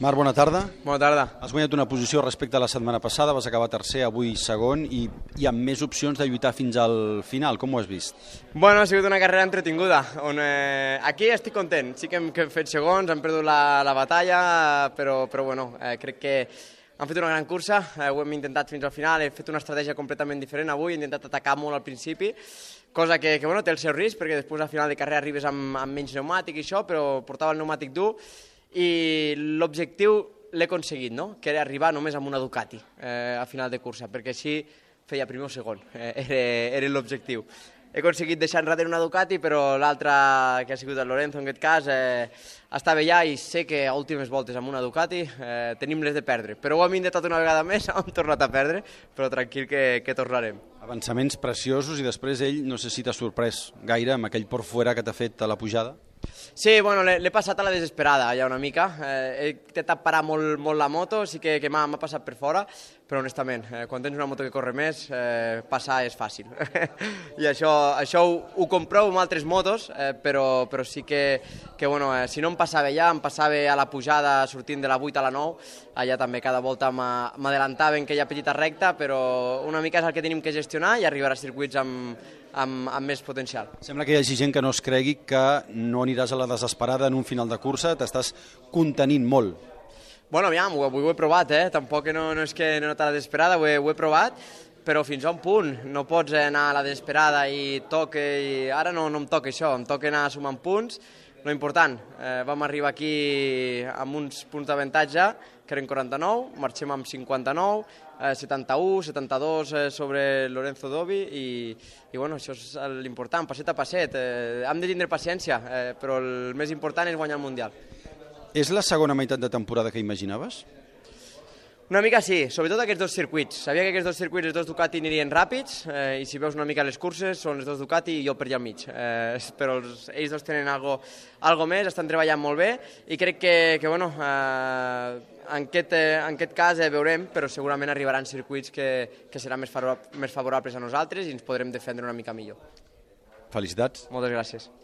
Marc, bona tarda. Bona tarda. Has guanyat una posició respecte a la setmana passada, vas acabar tercer, avui segon, i, i amb més opcions de lluitar fins al final. Com ho has vist? Bueno, ha sigut una carrera entretinguda, on eh, aquí estic content. Sí que hem, que hem fet segons, hem perdut la, la batalla, però, però bueno, eh, crec que han fet una gran cursa, eh, ho hem intentat fins al final, he fet una estratègia completament diferent avui, he intentat atacar molt al principi, cosa que, que bueno, té el seu risc, perquè després al final de carrera arribes amb, amb menys pneumàtic i això, però portava el pneumàtic dur, i l'objectiu l'he aconseguit, no? que era arribar només amb una Ducati eh, a final de cursa, perquè així feia primer o segon, eh, era, era l'objectiu. He aconseguit deixar enrere una Ducati, però l'altra, que ha sigut el Lorenzo en aquest cas, eh, estava allà i sé que a últimes voltes amb una Ducati eh, tenim les de perdre. Però ho hem intentat una vegada més, hem tornat a perdre, però tranquil que, que tornarem. Avançaments preciosos i després ell, no sé si t'ha sorprès gaire amb aquell por fuera que t'ha fet a la pujada? Sí, bueno, l'he passat a la desesperada ja una mica. Eh, he intentat parar molt, molt la moto, sí que, que m'ha passat per fora, però honestament, eh, quan tens una moto que corre més, eh, passar és fàcil. I això, això ho, ho comprou amb altres motos, eh, però, però sí que, que bueno, eh, si no em passava ja, em passava a la pujada sortint de la 8 a la 9, allà també cada volta m'adelantaven que hi ha petita recta, però una mica és el que tenim que gestionar i arribar a circuits amb, amb, amb més potencial. Sembla que hi hagi gent que no es cregui que no aniràs a la desesperada en un final de cursa, t'estàs contenint molt. Bueno, aviam, avui ho he provat, eh? Tampoc no, no és que no t'ha la desesperada, ho he, ho he provat, però fins a un punt. No pots anar a la desesperada i toque... I... Ara no, no em toca això, em toca anar sumant punts. Lo important, eh, vam arribar aquí amb uns punts d'avantatge, que eren 49, marxem amb 59, eh, 71, 72 eh, sobre Lorenzo Dobi i, i bueno, això és l'important, passet a passet. Eh, hem de tindre paciència, eh, però el més important és guanyar el Mundial. És la segona meitat de temporada que imaginaves? Una mica sí, sobretot aquests dos circuits. Sabia que aquests dos circuits, els dos Ducati, anirien ràpids, eh, i si veus una mica les curses, són els dos Ducati i jo per allà enmig. Eh, però els, ells dos tenen algo, algo més, estan treballant molt bé, i crec que, que bueno, eh, en, aquest, eh, en aquest cas eh, veurem, però segurament arribaran circuits que, que seran més, favorab més favorables a nosaltres i ens podrem defendre una mica millor. Felicitats. Moltes gràcies.